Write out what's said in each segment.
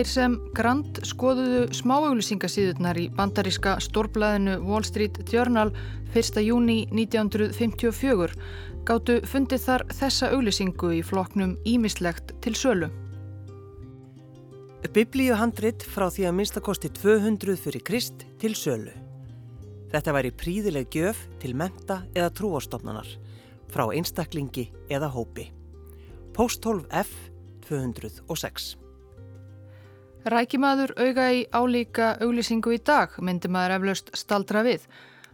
Þeir sem grand skoðuðu smáauðlýsingasíðurnar í bandaríska stórblæðinu Wall Street Journal 1. júni 1954 gáttu fundið þar þessa auðlýsingu í floknum Ímislegt til sölu. Biblíuhandrit frá því að minnstakosti 200 fyrir Krist til sölu. Þetta væri príðileg gjöf til menta eða trúastofnanar frá einstaklingi eða hópi. Póstholf F 206 Rækimaður auga í álíka auglýsingu í dag myndi maður eflaust staldra við.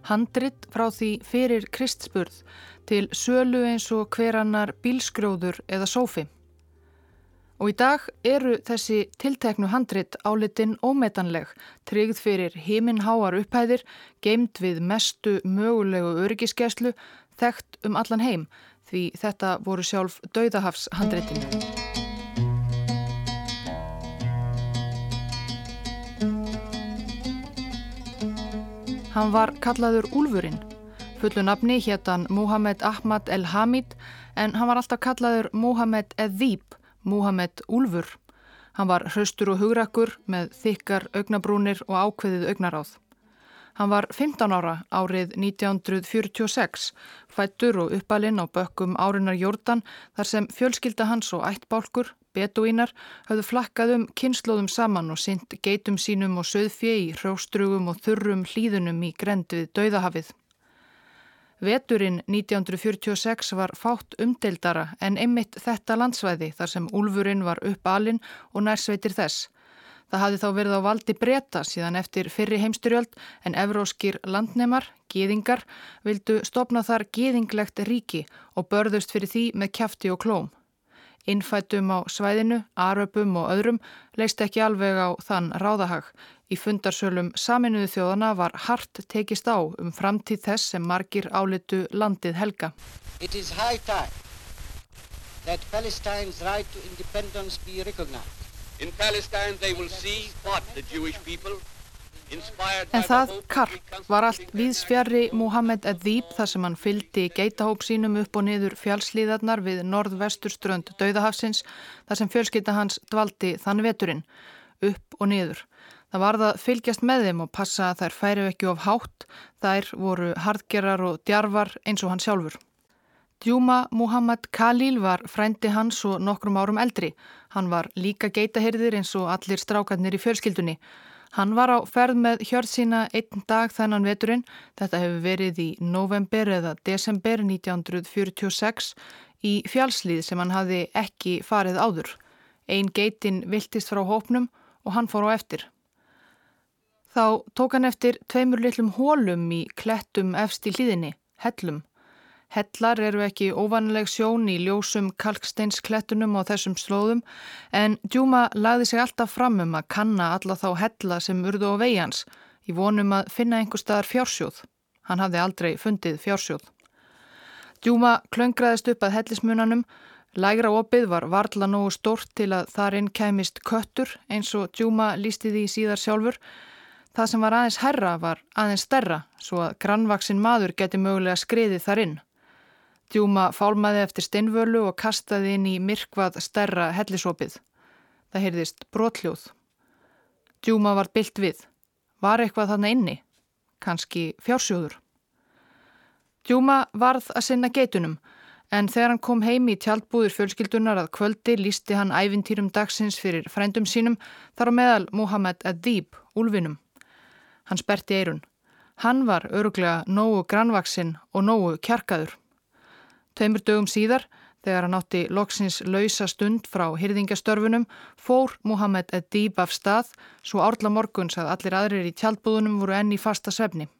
Handrit frá því fyrir kristspurð til sölu eins og hverannar bílskrjóður eða sófi. Og í dag eru þessi tilteknu handrit álitin ómetanleg, tryggð fyrir heiminháar upphæðir, geimt við mestu mögulegu öryggiskeslu, þekkt um allan heim, því þetta voru sjálf dauðahafs Hann var kallaður Úlfurinn. Fullu nafni hétt hann Muhammed Ahmad el-Hamid en hann var alltaf kallaður Muhammed Edhib, Muhammed Úlfur. Hann var hraustur og hugrakkur með þykkar augnabrúnir og ákveðið augnaráð. Hann var 15 ára árið 1946, fættur og uppalinn á bökkum árinar Jórdan þar sem fjölskylda hans og ættbálkur beduínar höfðu flakkað um kynnslóðum saman og synd geitum sínum og söðfjö í hróstrugum og þurrum hlýðunum í grend við dauðahafið. Veturinn 1946 var fátt umdeildara en einmitt þetta landsvæði þar sem úlfurinn var upp alinn og nærsveitir þess. Það hafði þá verið á valdi breyta síðan eftir fyrri heimstyrjöld en evróskir landnemar, gýðingar, vildu stopna þar gýðinglegt ríki og börðust fyrir því með kæfti og klóm. Innfætum á svæðinu, aröpum og öðrum leist ekki alveg á þann ráðahag. Í fundarsölum saminuðu þjóðana var hart tekist á um framtíð þess sem margir álitu landið helga. It is high time that Palestine's right to independence be recognized. En það karp var allt viðsfjari Muhammed Adhib þar sem hann fyldi geitahóp sínum upp og niður fjálslíðarnar við norð-vesturströnd Dauðahafsins þar sem fjölskytta hans dvaldi þann veturinn, upp og niður. Það varða fylgjast með þeim og passa að þær færi ekki of hátt, þær voru hardgerar og djarvar eins og hann sjálfur. Djúma Muhammad Khalil var frændi hans og nokkrum árum eldri. Hann var líka geitahyrðir eins og allir strákarnir í fjölskyldunni. Hann var á ferð með hjörð sína einn dag þennan veturinn, þetta hefur verið í november eða desember 1946 í fjálslið sem hann hafi ekki farið áður. Einn geitin viltist frá hópnum og hann fór á eftir. Þá tók hann eftir tveimur litlum hólum í klettum efst í hlýðinni, hellum. Hellar eru ekki óvanleg sjón í ljósum kalksteinsklettunum á þessum slóðum en Djúma lagði sig alltaf fram um að kanna alla þá hella sem urðu á veians í vonum að finna einhver staðar fjársjóð. Hann hafði aldrei fundið fjársjóð. Djúma klöngraðist upp að hellismunanum, lægra opið var varla nógu stórt til að þarinn kæmist köttur eins og Djúma lísti því síðar sjálfur. Það sem var aðeins herra var aðeins stærra svo að grannvaksin maður geti mögulega skriðið þarinn. Djúma fálmaði eftir steinvölu og kastaði inn í myrkvað stærra hellisopið. Það heyrðist brotljóð. Djúma var byllt við. Var eitthvað þarna inni? Kanski fjársjóður. Djúma varð að sinna geitunum en þegar hann kom heim í tjaldbúður fjölskyldunar að kvöldi lísti hann ævintýrum dagsins fyrir frændum sínum þar á meðal Muhammed Adib, úlvinum. Hann sperti eirun. Hann var öruglega nógu grannvaksinn og nógu kjarkaður. Tveimur dögum síðar, þegar hann átti loksins lausa stund frá hyrðingastörfunum, fór Muhammed Edib af stað svo árla morguns að allir aðrir í tjaldbúðunum voru enn í fasta svefni.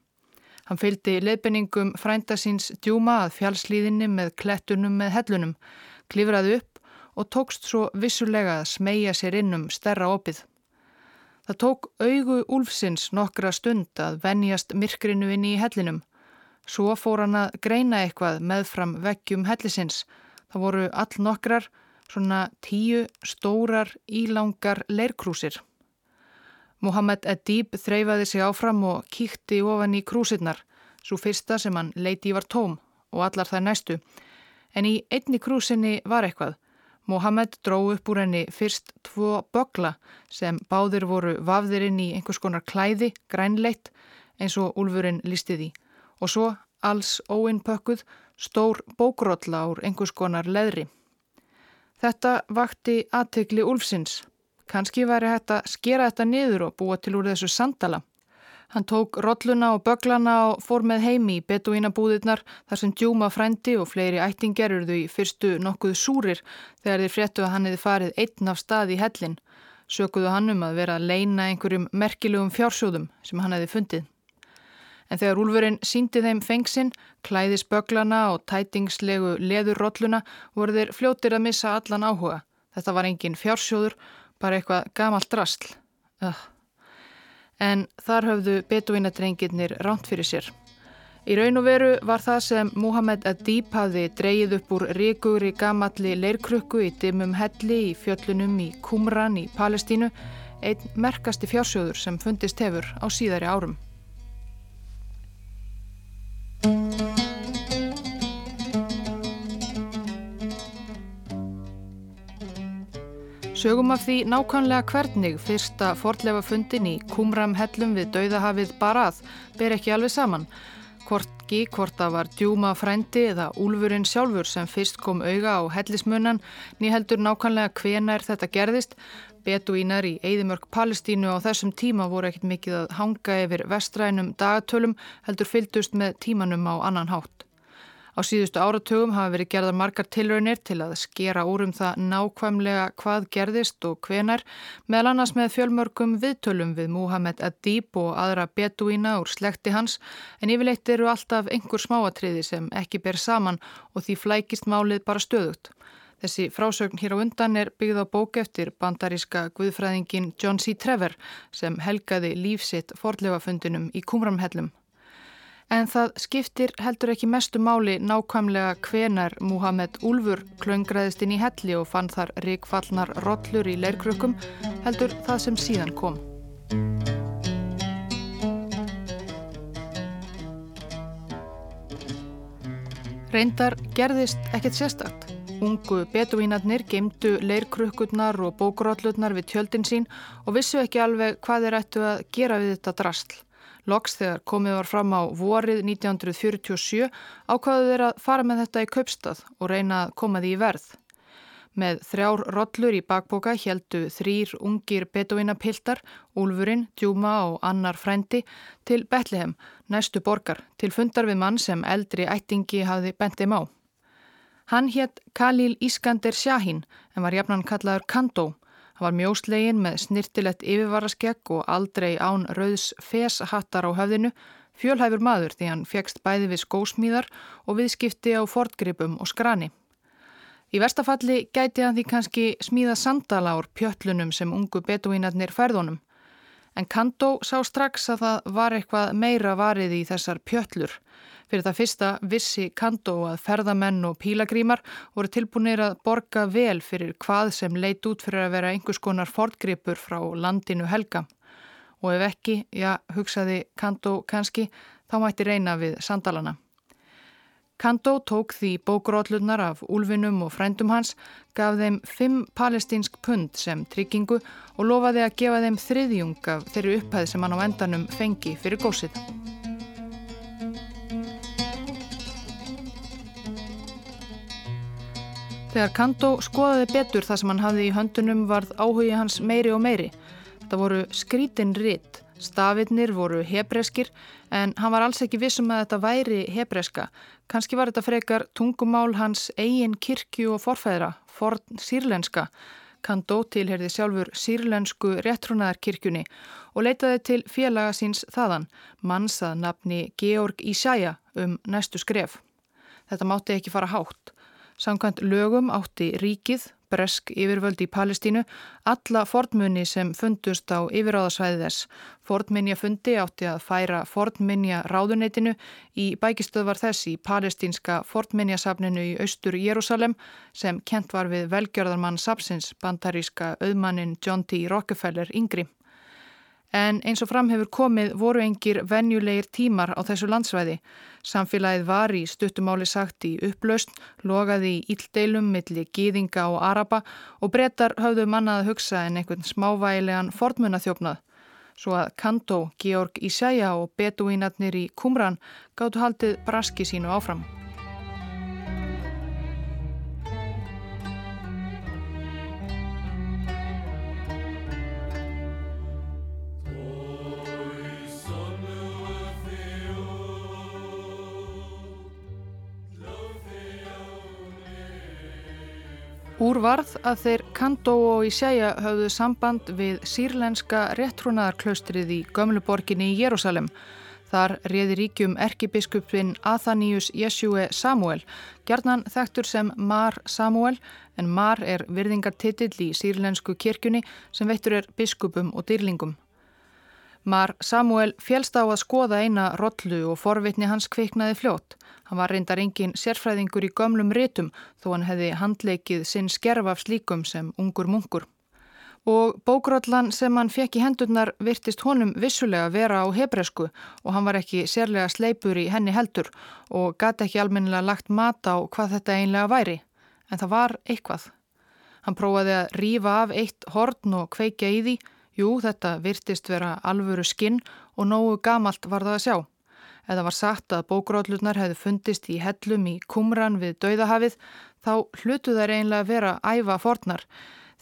Hann fylgdi leifbenningum frændasins djúma að fjálslíðinni með klettunum með hellunum, klifraði upp og tókst svo vissulega að smegja sér inn um stærra opið. Það tók augu úlfsins nokkra stund að venjast myrkrinu inn í hellinum. Svo fór hann að greina eitthvað meðfram veggjum hellisins. Það voru all nokkrar, svona tíu stórar ílangar leirkrúsir. Mohamed Edib þreyfaði sig áfram og kíkti ofan í krúsirnar, svo fyrsta sem hann leiti var tóm og allar það næstu. En í einni krúsinni var eitthvað. Mohamed dró upp úr henni fyrst tvo bögla sem báðir voru vafðir inn í einhvers konar klæði, grænleitt, eins og úlfurinn listi því. Og svo alls óinnpökkuð stór bókrótla úr einhvers konar leðri. Þetta vakti aðtegli úlfsins. Kanski væri hægt að skera þetta niður og búa til úr þessu sandala. Hann tók rolluna og böglana og fór með heimi í betuínabúðirnar þar sem djúma frændi og fleiri ættingar eruðu í fyrstu nokkuð súrir þegar þeir fréttu að hann hefði farið einn af stað í hellin. Sökuðu hann um að vera að leina einhverjum merkilegum fjársjóðum sem hann hefði fundið. En þegar úlfurinn síndi þeim fengsinn, klæðis böglana og tætingslegu leður rolluna voru þeir fljóttir að missa allan áhuga. Þetta var engin fjársjóður, bara eitthvað gamalt drastl. Öh en þar höfðu betuínadrengirnir ránt fyrir sér. Í raun og veru var það sem Muhammed Adib hafði dreyið upp úr ríkugri gamalli leirkrukku í dimum helli í fjöllunum í Qumran í Palestínu, einn merkasti fjársjóður sem fundist hefur á síðari árum. Sögum af því nákvæmlega hvernig fyrsta fordlefa fundin í Kumram hellum við dauðahafið Barað ber ekki alveg saman. Hvortki, hvort það var djúma frændi eða úlfurinn sjálfur sem fyrst kom auga á hellismunnan, nýheldur nákvæmlega hvenar þetta gerðist. Beduínar í Eidimörk Palestínu á þessum tíma voru ekkit mikið að hanga yfir vestrænum dagatölum heldur fyldust með tímanum á annan hátt. Á síðustu áratugum hafa verið gerðar margar tilraunir til að skera úr um það nákvæmlega hvað gerðist og hvenar, meðal annars með fjölmörgum viðtölum við Muhammed Adib og aðra beduína úr slekti hans, en yfirleitt eru alltaf einhver smáatriði sem ekki ber saman og því flækist málið bara stöðugt. Þessi frásögn hér á undan er byggð á bók eftir bandaríska guðfræðingin John C. Trevor sem helgaði lífsitt fordlegafundinum í Kumramhellum. En það skiptir heldur ekki mestu máli nákvæmlega hvenar Muhammed Úlfur klöngraðist inn í helli og fann þar ríkfallnar rollur í leirkrökkum heldur það sem síðan kom. Reyndar gerðist ekkert sérstakt. Ungu beduínarnir gemdu leirkrökkurnar og bókurollurnar við tjöldin sín og vissu ekki alveg hvað þeir ættu að gera við þetta drastl. Loks þegar komið var fram á vorið 1947 ákvaðu þeir að fara með þetta í kaupstað og reyna að koma því í verð. Með þrjár rollur í bakboka heldu þrýr ungir beduínapiltar, Úlfurinn, Djúma og annar frændi til Betlehem, næstu borgar, til fundar við mann sem eldri ættingi hafði bentið má. Hann hétt Khalil Iskander Shahin en var jafnan kallaður Kandó Hann var mjóslegin með snirtilegt yfirvaraskegg og aldrei án rauðs feshattar á höfðinu, fjölhæfur maður því hann fegst bæði við skósmíðar og viðskipti á fortgripum og skrani. Í verstafalli gæti hann því kannski smíða sandala ár pjöllunum sem ungu beduínarnir færðunum. En Kandó sá strax að það var eitthvað meira varið í þessar pjöllur. Fyrir það fyrsta vissi Kandó að ferðamenn og pílagrímar voru tilbúinir að borga vel fyrir hvað sem leit út fyrir að vera einhvers konar fortgripur frá landinu helga. Og ef ekki, já, hugsaði Kandó kannski, þá mætti reyna við sandalana. Kandó tók því bókrótlunar af úlfinum og frændum hans, gaf þeim fimm palestínsk pund sem tryggingu og lofaði að gefa þeim þriðjung af þeirri upphæð sem hann á endanum fengi fyrir gósið. Þegar Kandó skoðaði betur það sem hann hafði í höndunum varð áhugi hans meiri og meiri. Þetta voru skrítin ritt, stafinnir voru hebreskir en hann var alls ekki vissum að þetta væri hebreska. Kanski var þetta frekar tungumál hans eigin kirkju og forfæðra, forn sírlenska. Kandó tilherði sjálfur sírlensku réttrúnaðarkirkjunni og leitaði til félaga síns þaðan, manns að nafni Georg Ísæja um næstu skref. Þetta mátti ekki fara hátt. Samkvæmt lögum átti ríkið, bresk yfirvöldi í Palestínu, alla fornmunni sem fundust á yfiráðasvæði þess. Fornminja fundi átti að færa fornminja ráðuneytinu í bækistöðvar þess í palestínska fornminjasafninu í austur Jérúsalem sem kent var við velgjörðarmann sapsins bandaríska auðmannin John T. Rockefeller yngri. En eins og fram hefur komið voru engir venjulegir tímar á þessu landsvæði. Samfélagið var í stuttumáli sagt í upplaust, logaði í íldeilum millir gýðinga og araba og brettar höfðu mannað að hugsa en einhvern smávægilegan fornmunaþjófnað. Svo að Kandó, Georg Ísæja og beduínarnir í Kumran gáttu haldið braski sínu áfram. Úr varð að þeir Kandó og Ísæja höfðu samband við sírlenska réttrúnaðarklaustrið í gömluborginni í Jérúsalem. Þar reði ríkjum erkibiskupin Athanius Jesúe Samuel, gerðnan þekktur sem Mar Samuel, en Mar er virðingartitill í sírlensku kirkjunni sem veittur er biskupum og dýrlingum. Mar Samuel félst á að skoða eina rollu og forvitni hans kviknaði fljótt. Hann var reyndar engin sérfræðingur í gömlum rétum þó hann hefði handleikið sinn skerf af slíkum sem ungur munkur. Og bókrollan sem hann fekk í hendurnar virtist honum vissulega vera á hebresku og hann var ekki sérlega sleipur í henni heldur og gati ekki almennilega lagt mat á hvað þetta einlega væri. En það var eitthvað. Hann prófaði að rýfa af eitt horn og kveikja í því. Jú, þetta virtist vera alvöru skinn og nógu gamalt var það að sjá. Eða var sagt að bókróllurnar hefði fundist í hellum í kumran við dauðahafið þá hlutu þær einlega vera æfa fornar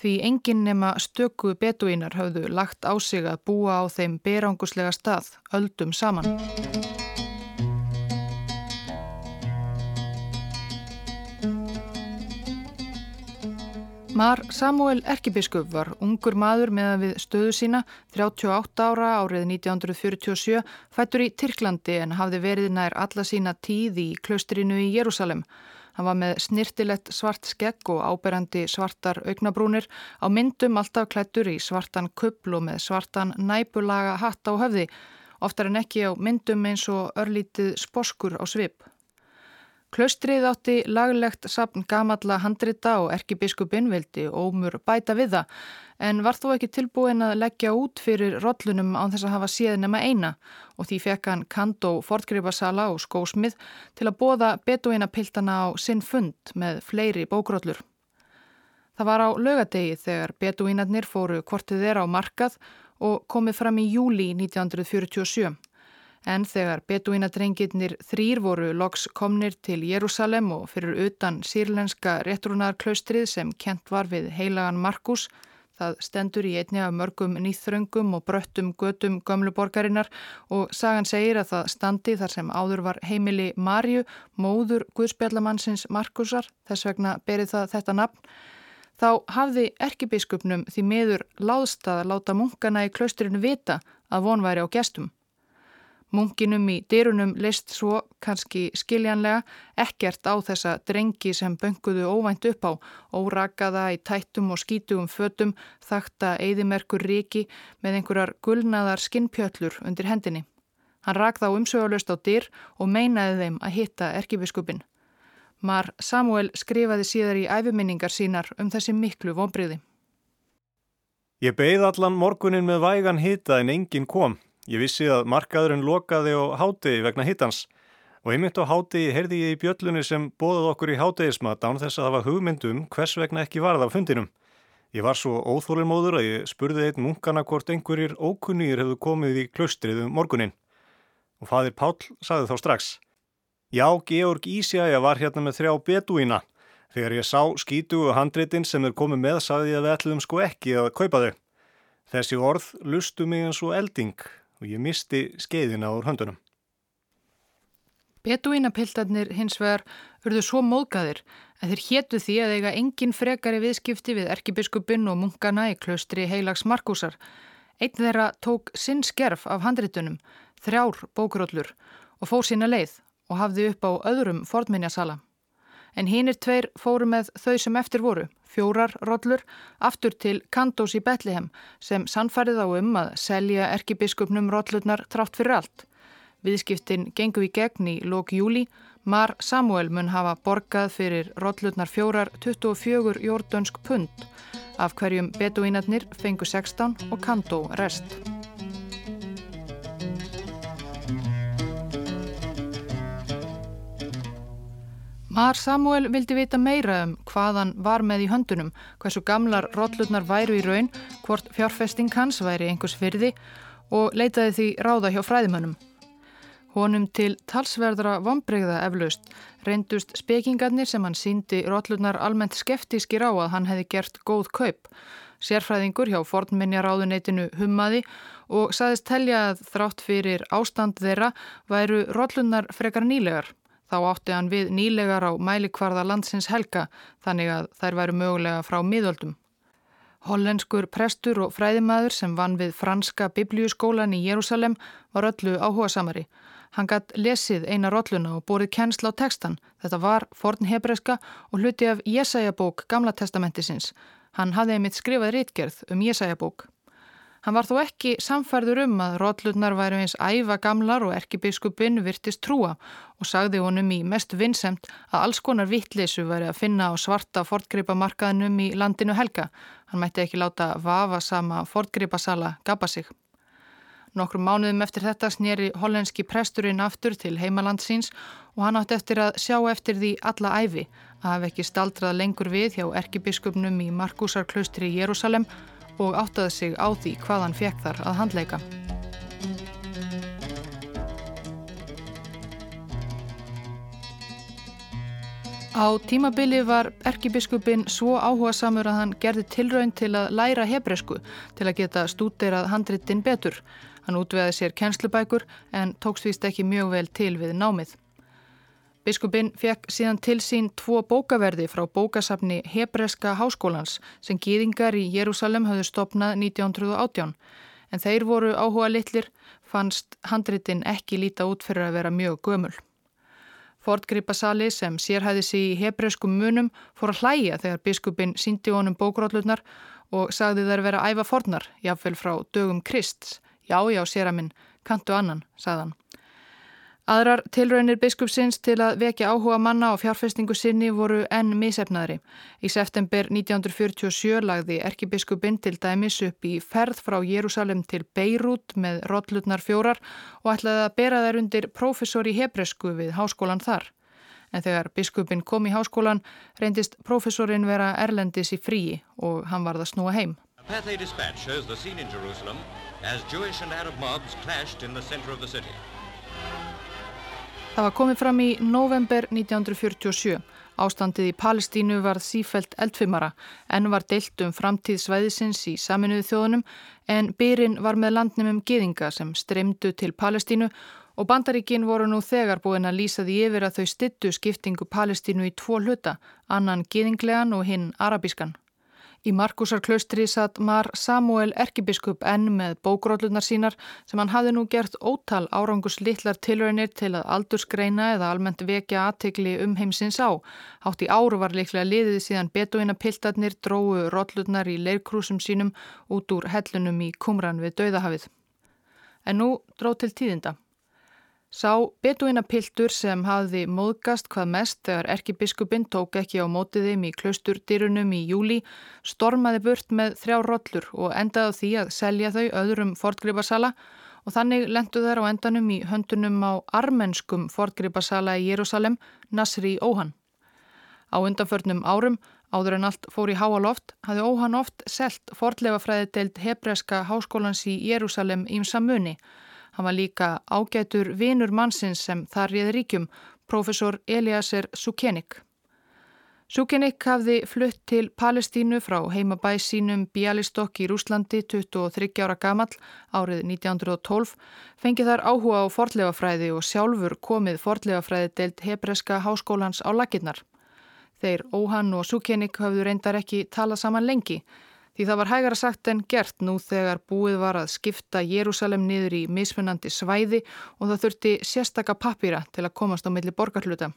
því enginn nema stöku betuínar hafðu lagt á sig að búa á þeim beranguslega stað öldum saman. Mar Samuel Erkibiskup var ungur maður meðan við stöðu sína, 38 ára árið 1947, fættur í Tyrklandi en hafði verið nær alla sína tíð í klaustrinu í Jérúsalem. Hann var með snirtilett svart skegg og áberandi svartar augnabrúnir á myndum alltaf klættur í svartan og með svartan næpulaga hatt á höfði, oftar en ekki á myndum eins og örlítið sposkur á svip. Klaustrið átti laglegt sapn gamalla handrita og erkibiskupin vildi ómur bæta við það en var þó ekki tilbúin að leggja út fyrir rollunum án þess að hafa séð nema eina og því fekk hann kant og fortgripasala og skósmið til að bóða betuina piltana á sinn fund með fleiri bókrollur. Það var á lögadegi þegar betuinarnir fóru kortið þeirra á markað og komið fram í júli 1947. En þegar beduínadrengirnir þrýr voru loks komnir til Jérúsalem og fyrir utan sírlenska réttrúnarklaustrið sem kent var við heilagan Markus, það stendur í einni af mörgum nýþröngum og bröttum götum gömluborgarinnar og sagan segir að það standi þar sem áður var heimili Marju, móður Guðspjallamannsins Markusar, þess vegna berið það þetta nafn, þá hafði erkibiskupnum því meður láðst að láta munkana í klaustrinu vita að vonværi á gestum. Munkinum í dyrunum leist svo, kannski skiljanlega, ekkert á þessa drengi sem bönguðu óvænt upp á, órakaða í tættum og skítugum fötum, þakta eðimerkur riki með einhverjar gulnaðar skinnpjöllur undir hendinni. Hann rak þá umsögulegst á dyr og meinaði þeim að hitta erkibiskupin. Mar Samuel skrifaði síðar í æfuminningar sínar um þessi miklu vonbriði. Ég beigð allan morgunin með vægan hita en enginn kom. Ég vissi að markaðurinn lokaði á hátegi vegna hittans og einmitt á hátegi heyrði ég í bjöllunni sem bóðað okkur í hátegismat án þess að það var hugmyndum hvers vegna ekki varð af fundinum. Ég var svo óþólimóður að ég spurði einn munkana hvort einhverjir ókunnýr hefðu komið í klaustrið um morgunin. Og fadir Pál saði þá strax. Já, Georg Ísjæja var hérna með þrjá beduína. Þegar ég sá skítu og handritin sem er komið með saði ég að við ætluðum sko ekki að kaupa þau. Þessi orð lustu mig eins og elding og ég misti skeiðina úr höndunum. Beduínapiltarnir hins vegar urðu svo móðgæðir að þeir héttu því að eiga engin frekari viðskipti við erkibiskupin og munkana í klaustri heilags Markusar. Einn þeirra tók sinn skerf af handritunum, þrjár bókuróllur og fór sína leið og hafði upp á öðrum fornminjasala. En hínir tveir fóru með þau sem eftir voru, fjórar rollur aftur til Kandós í Betlehem sem sannfærið á um að selja erkibiskupnum rollurnar trátt fyrir allt. Viðskiptin gengu í gegn í lók júli. Mar Samuel mun hafa borgað fyrir rollurnar fjórar 24 jordönsk pund af hverjum beduínarnir fengu 16 og Kandó rest. Mar Samuel vildi vita meira um hvaðan var með í höndunum, hversu gamlar rollurnar væru í raun, hvort fjárfesting hans væri einhvers fyrði og leitaði því ráða hjá fræðimönnum. Honum til talsverðra vonbreyða eflaust reyndust spekingarnir sem hann síndi rollurnar almennt skeftískir á að hann hefði gert góð kaup. Sérfræðingur hjá fornminjaráðuneytinu hummaði og saðist telja að þrátt fyrir ástand þeirra væru rollurnar frekar nýlegar. Þá átti hann við nýlegar á mælikvarða landsins helga þannig að þær væru mögulega frá miðöldum. Hollenskur prestur og fræðimæður sem vann við franska biblíuskólan í Jérúsalem var öllu áhuga samari. Hann gætt lesið eina rolluna og búrið kennsla á textan. Þetta var forn hebreska og hluti af Jésæjabók Gamla testamentisins. Hann hafði einmitt skrifað rítgerð um Jésæjabók. Hann var þó ekki samfærður um að rótlurnar væri eins æfa gamlar og erkibiskupin virtist trúa og sagði honum í mest vinsemt að alls konar vittleysu væri að finna á svarta fortgripamarkaðinum í landinu helga. Hann mætti ekki láta vafa sama fortgripasala gapa sig. Nokkrum mánuðum eftir þetta snýri hollenski presturinn aftur til heimalandsins og hann átti eftir að sjá eftir því alla æfi að hafa ekki staldrað lengur við hjá erkibiskupnum í Markusarklaustri í Jérúsalem og áttaði sig á því hvað hann fekk þar að handleika. Á tímabili var erkibiskupin svo áhuga samur að hann gerði tilraun til að læra hebresku til að geta stúderað handritin betur. Hann útveði sér kjenslubækur en tóksvíst ekki mjög vel til við námið. Biskupinn fekk síðan til sín tvo bókaverði frá bókasafni Hebreska háskólans sem gýðingar í Jérúsalem hafðu stopnað 1918 en þeir voru áhuga litlir fannst handritin ekki líta út fyrir að vera mjög gömul. Fortgripasali sem sérhæði sig í hebreiskum munum fór að hlæja þegar biskupinn síndi honum bókróllurnar og sagði þær vera æfa fornar, jáfnvel frá dögum Krist. Já, já, sér að minn, kantu annan, sagðan. Aðrar tilraunir biskupsins til að vekja áhuga manna á fjárfestingu sinni voru enn misefnaðri. Í september 1947 lagði erkibiskupin til dæmis upp í ferð frá Jérúsalem til Beirut með rollutnar fjórar og ætlaði að bera þær undir profesor í hebresku við háskólan þar. En þegar biskupin kom í háskólan reyndist profesorinn vera erlendis í fríi og hann varð að snúa heim. Pathé dispatch shows the scene in Jerusalem as Jewish and Arab mobs clashed in the center of the city. Það var komið fram í november 1947. Ástandið í Palestínu var sífælt eldfimara en var deilt um framtíð svæðisins í saminuðu þjóðunum en byrinn var með landnumum geðinga sem streymdu til Palestínu og bandaríkin voru nú þegar búin að lýsa því yfir að þau styttu skiptingu Palestínu í tvo hluta, annan geðinglegan og hinn arabískan. Í Markusarklaustri satt Mar Samuel Erkibiskup enn með bókrólunar sínar sem hann hafði nú gert ótal árangus litlar tilraunir til að aldursgreina eða almennt vekja aðtegli um heimsins á. Hátt í áru var liklega liðið síðan betuina piltarnir dróðu rólunar í leirkrúsum sínum út úr hellunum í kumran við Dauðahafið. En nú dróð til tíðinda. Sá betuinapiltur sem hafði móðgast hvað mest þegar erkibiskupin tók ekki á mótiðim í klausturdýrunum í júli stormaði burt með þrjá rollur og endaði því að selja þau öðrum fortgripasala og þannig lendu þær á endanum í höndunum á armenskum fortgripasala í Jérúsalem, Nasri Óhan. Á undanförnum árum, áður en allt fór í háaloft, hafði Óhan oft selt fortleifafræði deilt hebreska háskólans í Jérúsalem ímsa muni Hann var líka ágætur vinur mannsins sem þar réði ríkjum, profesor Eliasser Sukenik. Sukenik hafði flutt til Palestínu frá heimabæ sínum Bialystok í Rúslandi 23 ára gamall árið 1912, fengið þar áhuga á forlegafræði og sjálfur komið forlegafræði deilt hebreska háskólans á laginnar. Þeir Óhann og Sukenik hafðu reyndar ekki talað saman lengi, Því það var hægara sagt en gert nú þegar búið var að skipta Jérúsalem niður í mismunandi svæði og það þurfti sérstaka papýra til að komast á milli borgarhluta.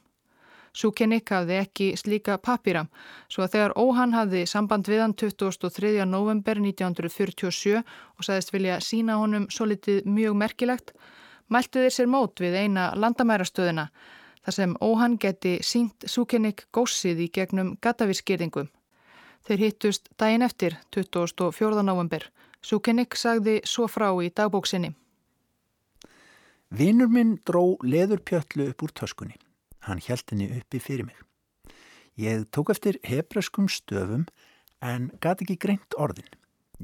Súkenik hafði ekki slíka papýra, svo að þegar Óhann hafði samband við hann 23. november 1947 og sagðist vilja sína honum svo litið mjög merkilegt, mæltu þeir sér mót við eina landamærastöðina, þar sem Óhann geti sínt Súkenik gósið í gegnum gatavískýringum. Þeir hittust daginn eftir, 24. november. Súkennik sagði svo frá í dagbóksinni. Vinnur minn dró leðurpjallu upp úr töskunni. Hann held henni uppi fyrir mig. Ég tók eftir hebreskum stöfum en gati ekki greint orðin.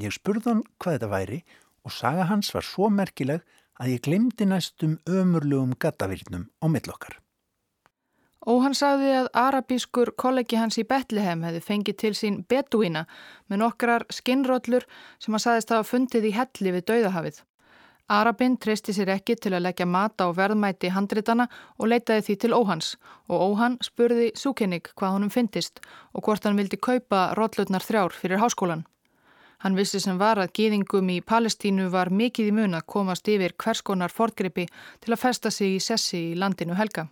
Ég spurði hann hvað þetta væri og saga hans var svo merkileg að ég glemdi næstum ömurlugum gattavirnum á millokkar. Og hann sagði að arabískur kollegi hans í Betlehem hefði fengið til sín beduína með nokkrar skinnróllur sem hann sagðist hafa fundið í helli við dauðahafið. Arabinn treysti sér ekki til að leggja mata og verðmæti handritana og leitaði því til Óhans og Óhan spurði Súkennig hvað honum fyndist og hvort hann vildi kaupa róllutnar þrjár fyrir háskólan. Hann vissi sem var að gýðingum í Palestínu var mikið í mun að komast yfir hverskonar fortgrippi til að festa sig í sessi í landinu helga.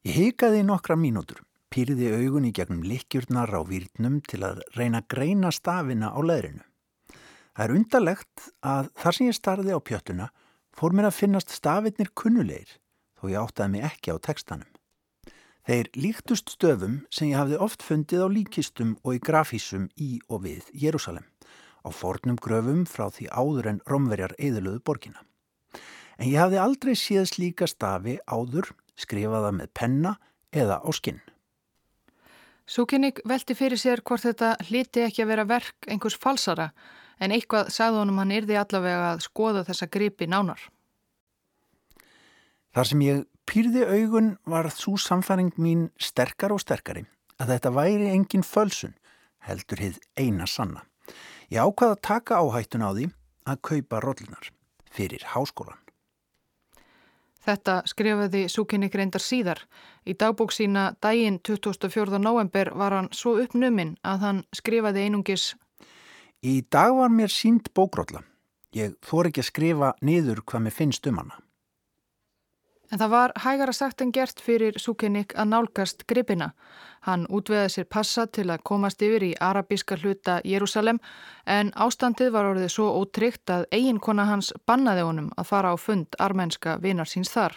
Ég heikaði nokkra mínútur, pýriði augun í gegnum likjurnar á výrnum til að reyna að greina stafina á leðrinu. Það er undarlegt að þar sem ég starði á pjöttuna fór mér að finnast stafinir kunnulegir þó ég áttaði mig ekki á tekstanum. Þeir líktust stöfum sem ég hafði oft fundið á líkistum og í grafísum í og við Jérúsalem, á fornum gröfum frá því áður en romverjar eðluðu borgina. En ég hafði aldrei séð slíka stafi áður, skrifaða með penna eða á skinn. Súkinnig velti fyrir sér hvort þetta hliti ekki að vera verk einhvers falsara, en eitthvað sagði honum hann yrði allavega að skoða þessa gripi nánar. Þar sem ég pýrði augun var þú samfæring mín sterkar og sterkari að þetta væri engin fölsun, heldur hið eina sanna. Ég ákvaði að taka áhættun á því að kaupa rollunar fyrir háskólan. Þetta skrifaði Súkinnik reyndar síðar. Í dagbók sína daginn 24. november var hann svo uppnuminn að hann skrifaði einungis Í dag var mér sínt bókrolla. Ég þór ekki að skrifa niður hvað mér finnst um hana. En það var hægara sagt en gert fyrir Súkenik að nálgast gripina. Hann útveði sér passa til að komast yfir í arabíska hluta Jérúsalem en ástandið var orðið svo ótryggt að eiginkona hans bannaði honum að fara á fund armænska vinar síns þar.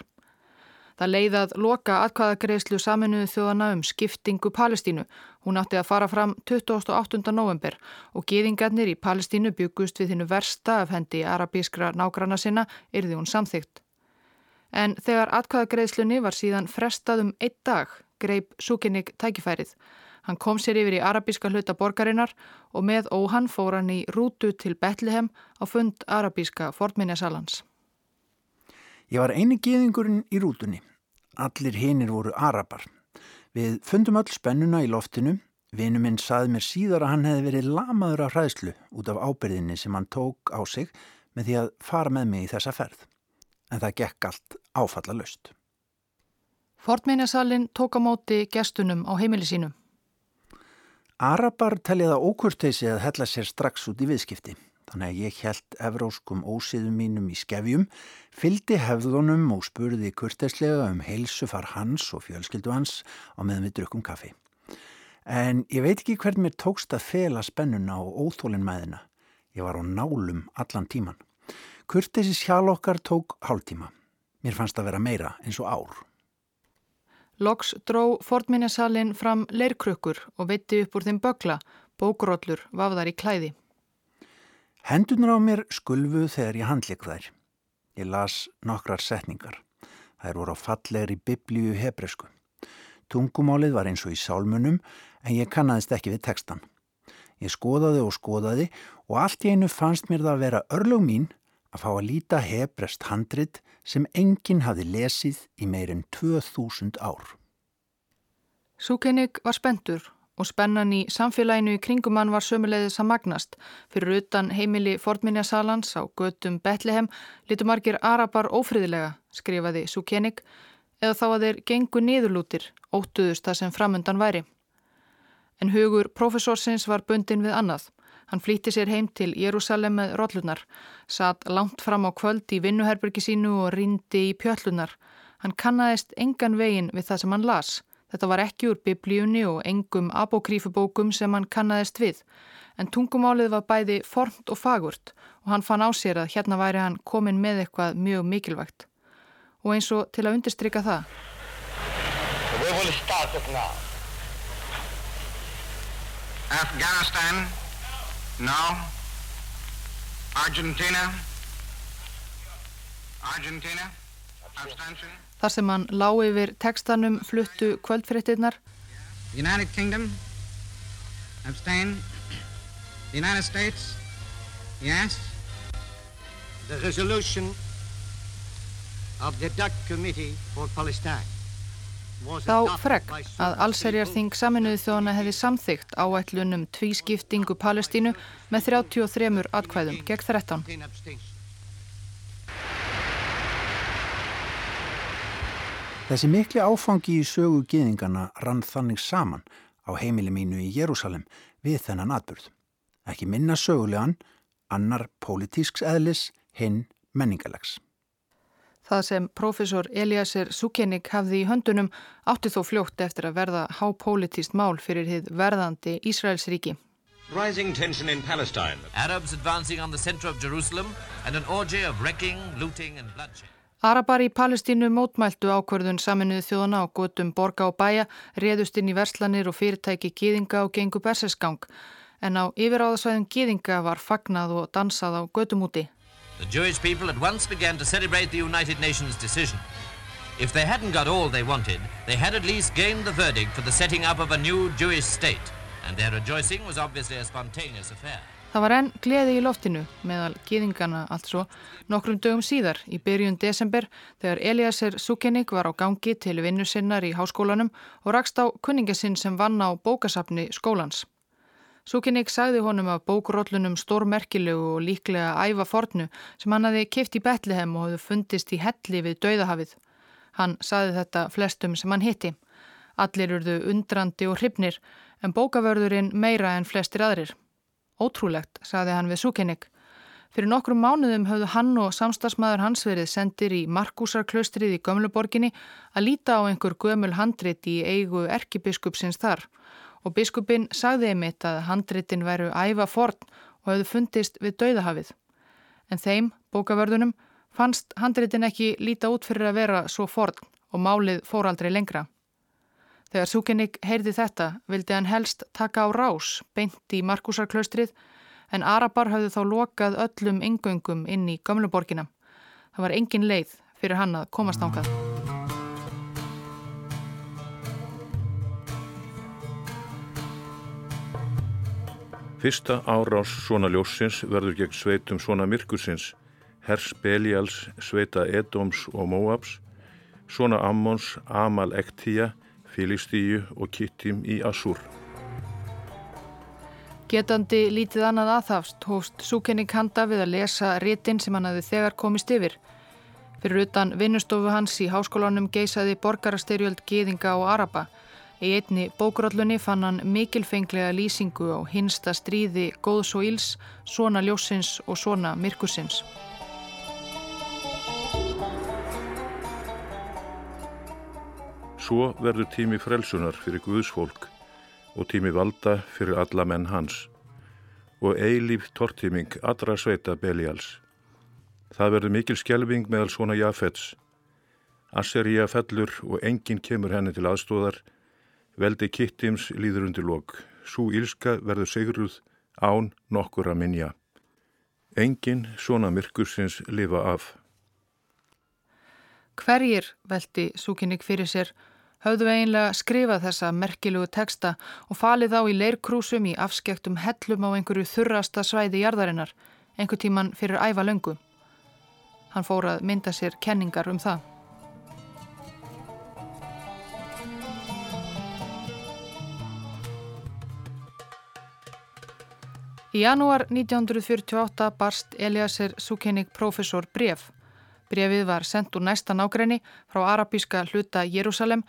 Það leiðað loka atkvæðagreyslu saminuðu þjóðana um skiptingu Palestínu. Hún átti að fara fram 28. november og geðingarnir í Palestínu byggust við hinnu versta af hendi arabískra nágrana sinna yrði hún samþygt. En þegar atkvæðagreðslunni var síðan frestað um einn dag, greip Súkinnig tækifærið. Hann kom sér yfir í arabíska hluta borgarinnar og með óhann fór hann í rútu til Betlehem á fund arabíska fornminjasalans. Ég var eini geðingurinn í rútunni. Allir hinnir voru arabar. Við fundum öll spennuna í loftinu. Vinu minn saði mér síðar að hann hefði verið lamaður af hræðslu út af ábyrðinni sem hann tók á sig með því að fara með mig í þessa ferð en það gekk allt áfalla löst. Fortminjasalinn tók á móti gestunum á heimili sínum. Arabar telliða ókurteysi að hella sér strax út í viðskipti. Þannig að ég held evróskum ósiðum mínum í skefjum, fyldi hefðunum og spurði kurteislega um heilsufar hans og fjölskyldu hans á meðan við drukum kaffi. En ég veit ekki hvern mér tókst að fela spennuna og óþólinn maðina. Ég var á nálum allan tíman. Kurtessi sjál okkar tók hálftíma. Mér fannst að vera meira eins og ár. Loks dró fornminjasalinn fram leirkrukkur og veitti upp úr þeim bögla, bókróllur vafðar í klæði. Hendunar á mér skulfuð þegar ég handleik þær. Ég las nokkrar setningar. Þær voru á fallegri biblíu hebresku. Tungumálið var eins og í sálmunum en ég kannadist ekki við textan. Ég skoðaði og skoðaði og allt í einu fannst mér það að vera örlug mín að fá að líta hebrest handrit sem enginn hafi lesið í meirinn 2000 ár. Súkennig var spendur og spennan í samfélaginu í kringum hann var sömulegðis að magnast. Fyrir utan heimili Fordminjasalans á götum Betlehem litur margir arabar ófriðilega, skrifaði Súkennig, eða þá að þeir gengu niðurlútir, óttuðust það sem framundan væri. En hugur profesorsins var bundin við annað. Hann flýtti sér heim til Jérúsalem með rollunar, satt langt fram á kvöld í vinnuherbergi sínu og rindi í pjöllunar. Hann kannast engan vegin við það sem hann las. Þetta var ekki úr biblíunni og engum apokrífubókum sem hann kannast við. En tungumálið var bæði formt og fagurt og hann fann á sér að hérna væri hann komin með eitthvað mjög mikilvægt. Og eins og til að undirstryka það. Afghanistan No. Argentina. Argentina. Abstention. Þar sem hann lág yfir tekstanum fluttu kvöldfrittinnar United Kingdom? Abstain? The United States? Yes? The resolution of the DUC Committee for Palestine Þá fregn að allserjarþing saminuði þjóðana hefði samþygt áætlunum tvískiptingu Palestínu með 33 atkvæðum gegn 13. Þessi mikli áfangi í sögu geðingana rann þannig saman á heimili mínu í Jérúsalem við þennan atbyrð. Ekki minna sögulegan, annar pólitísks eðlis, hinn menningalegs. Það sem profesor Eliasir Sukenik hafði í höndunum átti þó fljótt eftir að verða hápolítist mál fyrir hið verðandi Ísraelsríki. Rising tension in Palestine. Arabs advancing on the center of Jerusalem and an orgy of wrecking, looting and bloodshed. Arabar í Palestínu mótmæltu ákverðun saminuðu þjóðana á gotum borga og bæja, réðust inn í verslanir og fyrirtæki gýðinga og gengu bersesgang. En á yfiráðasvæðum gýðinga var fagnað og dansað á götumúti. The Jewish people at once began to celebrate the United Nations decision. If they hadn't got all they wanted, they had at least gained the verdict for the setting up of a new Jewish state, and their rejoicing was obviously a spontaneous affair. Það var enn gleði í loftinu meðal gýðingana altså nokkrum dögum síðar í byrjun desember þegar Eliasser Sukenik var á gangi til vinnu sinnar í háskólanum og rakst á kunningasinn sem vann á bókasafni skólans. Súkinnik sagði honum af bókurollunum stórmerkilegu og líklega æfa fornu sem hann hafi kift í Betlehem og hafði fundist í helli við dauðahafið. Hann sagði þetta flestum sem hann hitti. Allir urðu undrandi og hrifnir en bókavörðurinn meira en flestir aðrir. Ótrúlegt, sagði hann við Súkinnik. Fyrir nokkrum mánuðum höfðu hann og samstagsmaður hans verið sendir í Markusarklaustrið í Gömluborginni að líta á einhver gömul handrit í eigu erkibiskupsins þar og biskupin sagði einmitt að handritin væru æfa forn og hefðu fundist við dauðahafið. En þeim, bókavörðunum, fannst handritin ekki líta út fyrir að vera svo forn og málið fór aldrei lengra. Þegar Súkennik heyrði þetta vildi hann helst taka á rás beint í Markusarklaustrið en Arabar hafði þá lokað öllum yngöngum inn í Gömluborgina. Það var engin leið fyrir hann að komast ánkað. Fyrsta árás svona ljósins verður gegn sveitum svona myrkursins, hers Belials, sveita Edoms og Moabs, svona Ammons, Amal Ektíja, Filistíu og Kittim í Assúr. Getandi lítið annað aðhafst hóst Súkenning handa við að lesa ritin sem hann hafi þegar komist yfir. Fyrir utan vinnustofu hans í háskólanum geisaði borgarastyrjöld Gýðinga og Araba. Í einni bókurállunni fann hann mikilfenglega lýsingu á hinsta stríði góðs og íls, svona ljósins og svona myrkusins. Svo verður tími frelsunar fyrir Guðsfólk og tími valda fyrir alla menn hans og eilíf tortíming allra sveita Belials. Það verður mikil skjelving meðal svona jafets. Asseríja fellur og enginn kemur henni til aðstóðar Veldi Kittims líður undir lok. Sú ílska verður sigruð án nokkur að minja. Engin svona myrkursins lifa af. Hverjir, veldi Súkinnik fyrir sér, höfðu eiginlega skrifað þessa merkilugu teksta og falið á í leirkrúsum í afskektum hellum á einhverju þurrasta svæði jarðarinnar, einhver tíman fyrir æfa löngu. Hann fór að mynda sér kenningar um það. Í janúar 1948 barst Eliasir Sukenik profesor bref. Brefið var sendt úr næsta nágræni frá arabíska hluta Jérúsalem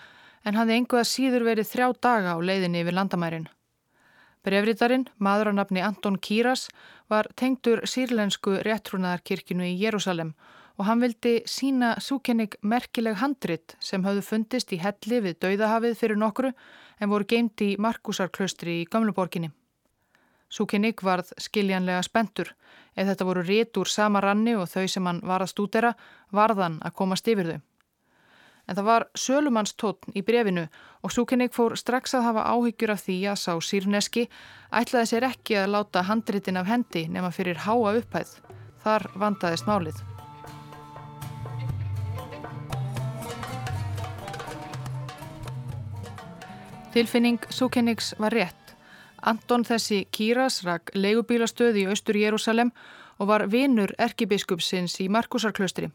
en hafði enguða síður verið þrjá daga á leiðinni yfir landamærin. Brefritarinn, maður á nafni Anton Kýras, var tengdur sírlensku réttrúnaðarkirkinu í Jérúsalem og hann vildi sína Sukenik merkileg handrit sem hafðu fundist í helli við Dauðahafið fyrir nokkru en voru geimt í Markusarklaustri í Gamluborginni. Súkinnik varð skiljanlega spentur. Ef þetta voru rétt úr sama ranni og þau sem hann var að stúdera, varðan að komast yfir þau. En það var sölumannstótn í brefinu og Súkinnik fór strax að hafa áhyggjur af því að sá sírneski ætlaði sér ekki að láta handritin af hendi nema fyrir háa upphæð. Þar vandaðist málið. Tilfinning Súkenniks var rétt. Anton þessi Kíras rak leigubílastöð í austur Jérúsalem og var vinur erkibiskupsins í Markusarklaustri.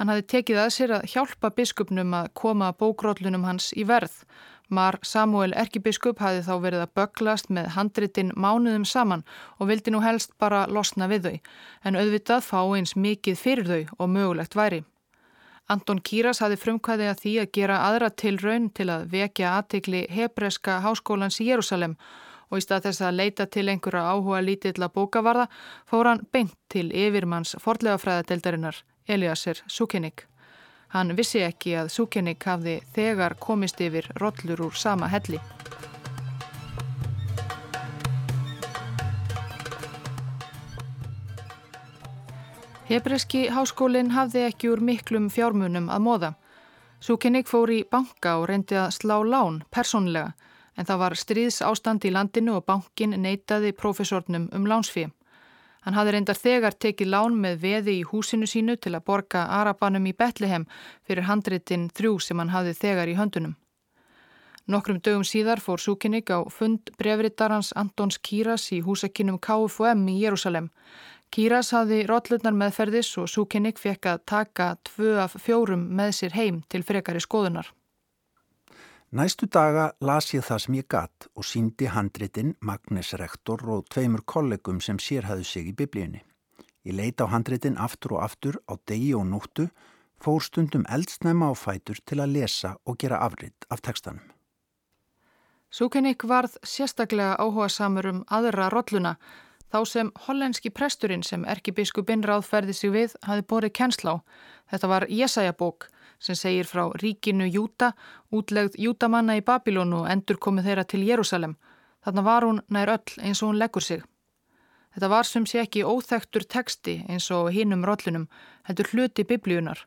Hann hafi tekið að sér að hjálpa biskupnum að koma bókróllunum hans í verð. Mar Samuel erkibiskup hafi þá verið að böglast með handritin mánuðum saman og vildi nú helst bara losna við þau, en auðvitað fá eins mikið fyrir þau og mögulegt væri. Anton Kýras hafi frumkvæði að því að gera aðra tilraun til að vekja aðtikli hebreska háskólans í Jérúsalem og í stað þess að leita til einhverja áhuga lítilla bókavarða fór hann beint til yfirmanns fordlegafræðadeildarinnar Eliasir Sukenik. Hann vissi ekki að Sukenik hafði þegar komist yfir rollur úr sama helli. Hebreski háskólinn hafði ekki úr miklum fjármunum að móða. Súkinnik fór í banka og reyndi að slá lán persónlega en það var stríðs ástand í landinu og bankin neytaði profesornum um lánsfið. Hann hafði reyndar þegar tekið lán með veði í húsinu sínu til að borga Arabanum í Betlehem fyrir handritin þrjú sem hann hafði þegar í höndunum. Nokkrum dögum síðar fór Súkinnik á fund brefritarans Antons Kýras í húsakinnum KFM í Jérúsalem. Kýras hafði rótlutnar meðferðis og Súkinnik fekk að taka tvö af fjórum með sér heim til frekari skoðunar. Næstu daga las ég það sem ég gatt og síndi handritin Magnus rektor og tveimur kollegum sem sérhæðu sig í biblíunni. Ég leita á handritin aftur og aftur á degi og nóttu, fór stundum eldsnæma á fætur til að lesa og gera afrið af tekstanum. Súkinnik varð sérstaklega áhuga samur um aðra rótluna Þá sem hollenski presturinn sem erkibiskupinn ráðferði sig við hafi borið kennsla á. Þetta var Jesajabók sem segir frá ríkinu Júta, útlegð Jútamanna í Babilónu og endur komið þeirra til Jérúsalem. Þarna var hún nær öll eins og hún leggur sig. Þetta var sem sé ekki óþektur teksti eins og hinnum rollunum, heldur hluti biblíunar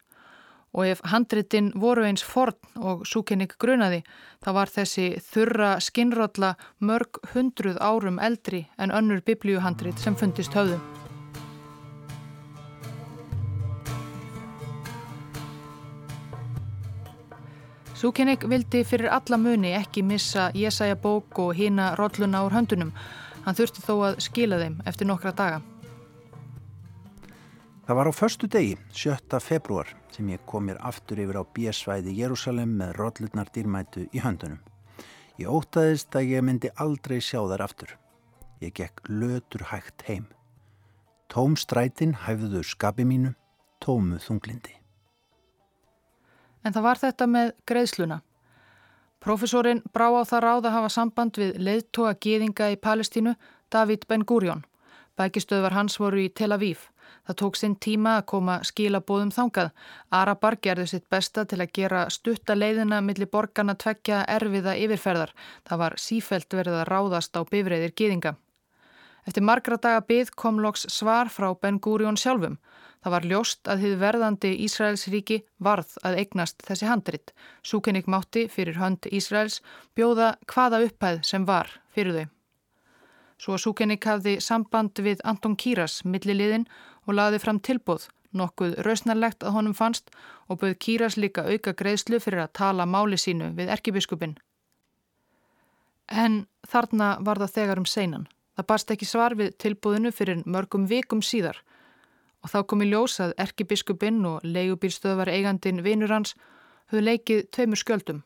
og ef handritin voru eins forn og súkennik grunaði þá var þessi þurra skinnrótla mörg hundruð árum eldri en önnur biblíuhandrit sem fundist höfðu. Súkennik vildi fyrir alla muni ekki missa Jesaja bók og hína rótluna úr höndunum. Hann þurfti þó að skila þeim eftir nokkra daga. Það var á förstu degi, 7. februar, sem ég kom mér aftur yfir á bíasvæði Jérúsalem með róllutnar dýrmætu í höndunum. Ég ótaðist að ég myndi aldrei sjá þar aftur. Ég gekk lötur hægt heim. Tóm strætin hæfðu skapi mínu, tómu þunglindi. En það var þetta með greiðsluna. Profesorinn brá á það ráð að hafa samband við leiðtóa gýðinga í Palestínu, David Ben-Gurion. Bækistöðvar hans voru í Tel Aviv. Það tók sinn tíma að koma skilabóðum þangað. Arabar gerði sitt besta til að gera stutta leiðina millir borgarna tvekja erfiða yfirferðar. Það var sífelt verið að ráðast á bifreiðir gýðinga. Eftir margra daga byggð kom loks svar frá Ben Gurion sjálfum. Það var ljóst að þið verðandi Ísraels ríki varð að eignast þessi handrit. Súkennik mátti fyrir hönd Ísraels bjóða hvaða upphæð sem var fyrir þau. Svo að Súkennik hafði samband við Anton Kýras, milliliðin, og laði fram tilbúð, nokkuð rausnarlegt að honum fannst og bauð Kýras líka auka greiðslu fyrir að tala máli sínu við erkibiskupin. En þarna var það þegar um seinan. Það barst ekki svar við tilbúðinu fyrir mörgum vikum síðar og þá kom í ljós að erkibiskupin og leigubílstöðvar eigandin vinur hans höfðu leikið tveimur skjöldum.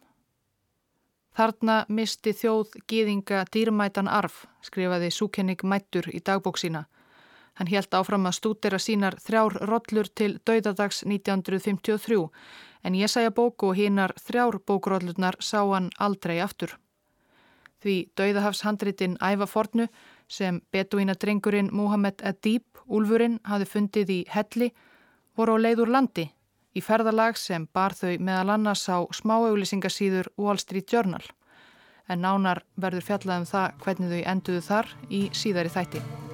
Þarna misti þjóð gýðinga dýrmætan arf, skrifaði Súkennik Mættur í dagbók sína. Hann helt áfram að stúdera sínar þrjár rollur til dauðadags 1953 en ég sæja bóku og hinnar þrjár bókurollurnar sá hann aldrei aftur. Því dauðahafshandritin Æva Fornu sem betuína drengurinn Muhammed Adib, úlfurinn, hafi fundið í helli voru á leið úr landi í ferðalag sem bar þau meðal annars á smáauðlýsingasíður Wall Street Journal. En nánar verður fjallað um það hvernig þau enduðu þar í síðari þætti.